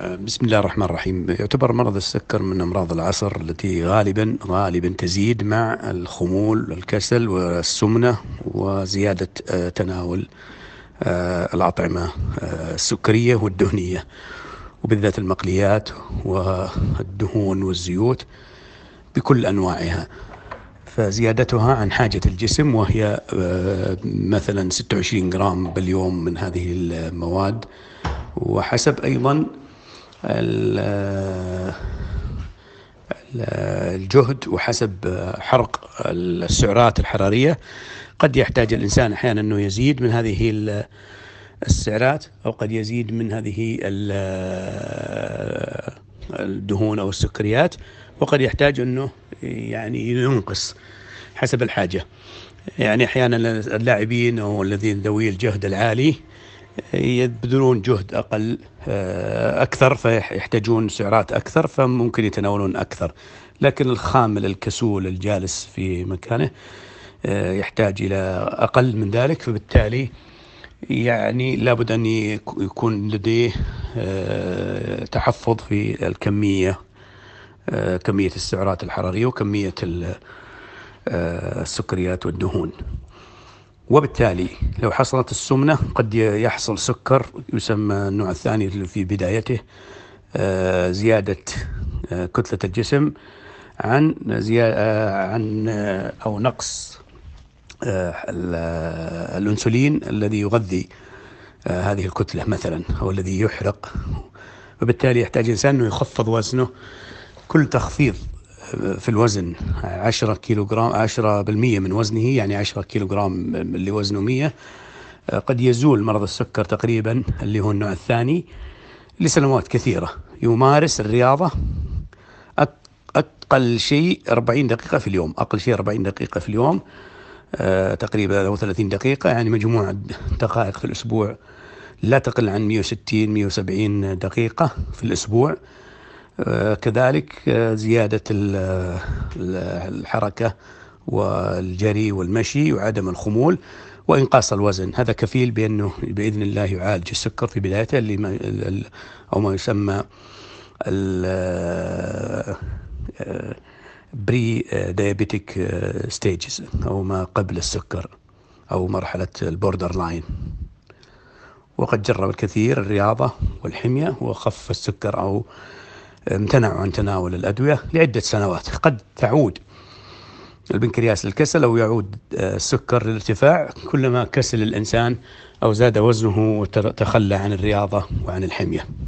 بسم الله الرحمن الرحيم. يعتبر مرض السكر من أمراض العصر التي غالبا غالبا تزيد مع الخمول والكسل والسمنة وزيادة آه، تناول آه، الأطعمة آه، السكرية والدهنية. وبالذات المقليات والدهون والزيوت بكل أنواعها. فزيادتها عن حاجة الجسم وهي مثلا 26 جرام باليوم من هذه المواد. وحسب أيضا الجهد وحسب حرق السعرات الحرارية. قد يحتاج الإنسان أحيانا أنه يزيد من هذه السعرات أو قد يزيد من هذه الدهون أو السكريات وقد يحتاج أنه يعني ينقص حسب الحاجة. يعني أحيانا اللاعبين أو الذين ذوي الجهد العالي يبذلون جهد أقل آه، أكثر فيحتاجون سعرات أكثر فممكن يتناولون أكثر. لكن الخامل الكسول الجالس في مكانه آه، يحتاج إلى أقل من ذلك. فبالتالي يعني لابد أن يكون لديه آه، تحفظ في الكمية كمية السعرات الحرارية وكمية السكريات والدهون. وبالتالي لو حصلت السمنة قد يحصل سكر يسمى النوع الثاني في بدايته آه، زيادة آه، كتلة الجسم عن آه، عن أو نقص الأنسولين الذي يغذي هذه الكتلة مثلا أو الذي يحرق. وبالتالي يحتاج الإنسان أنه يخفض وزنه. كل تخفيض في الوزن 10 كيلو جرام 10 بالمية من وزنه يعني 10 كيلو جرام اللي وزنه 100 قد يزول مرض السكر تقريبا اللي هو النوع الثاني لسنوات كثيرة. يمارس الرياضة أقل شيء 40 دقيقة في اليوم أقل شيء 40 دقيقة في اليوم. آه، تقريبا أو 30 دقيقة يعني مجموعة دقائق في الأسبوع لا تقل عن 160 170 دقيقة في الأسبوع. كذلك آه، زيادة الحركة والجري والمشي وعدم الخمول وإنقاص الوزن. هذا كفيل بأنه بإذن الله يعالج السكر في بدايته اللي ما أو ما يسمى pre-diabetic stages أو ما قبل السكر أو مرحلة ال borderline وقد جرب الكثير الرياضة والحمية وخف السكر أو امتنعوا عن تناول الأدوية لعدة سنوات. قد تعود البنكرياس للكسل أو يعود آه، السكر للارتفاع. كلما كسل الإنسان أو زاد وزنه وتخلى عن الرياضة وعن الحمية.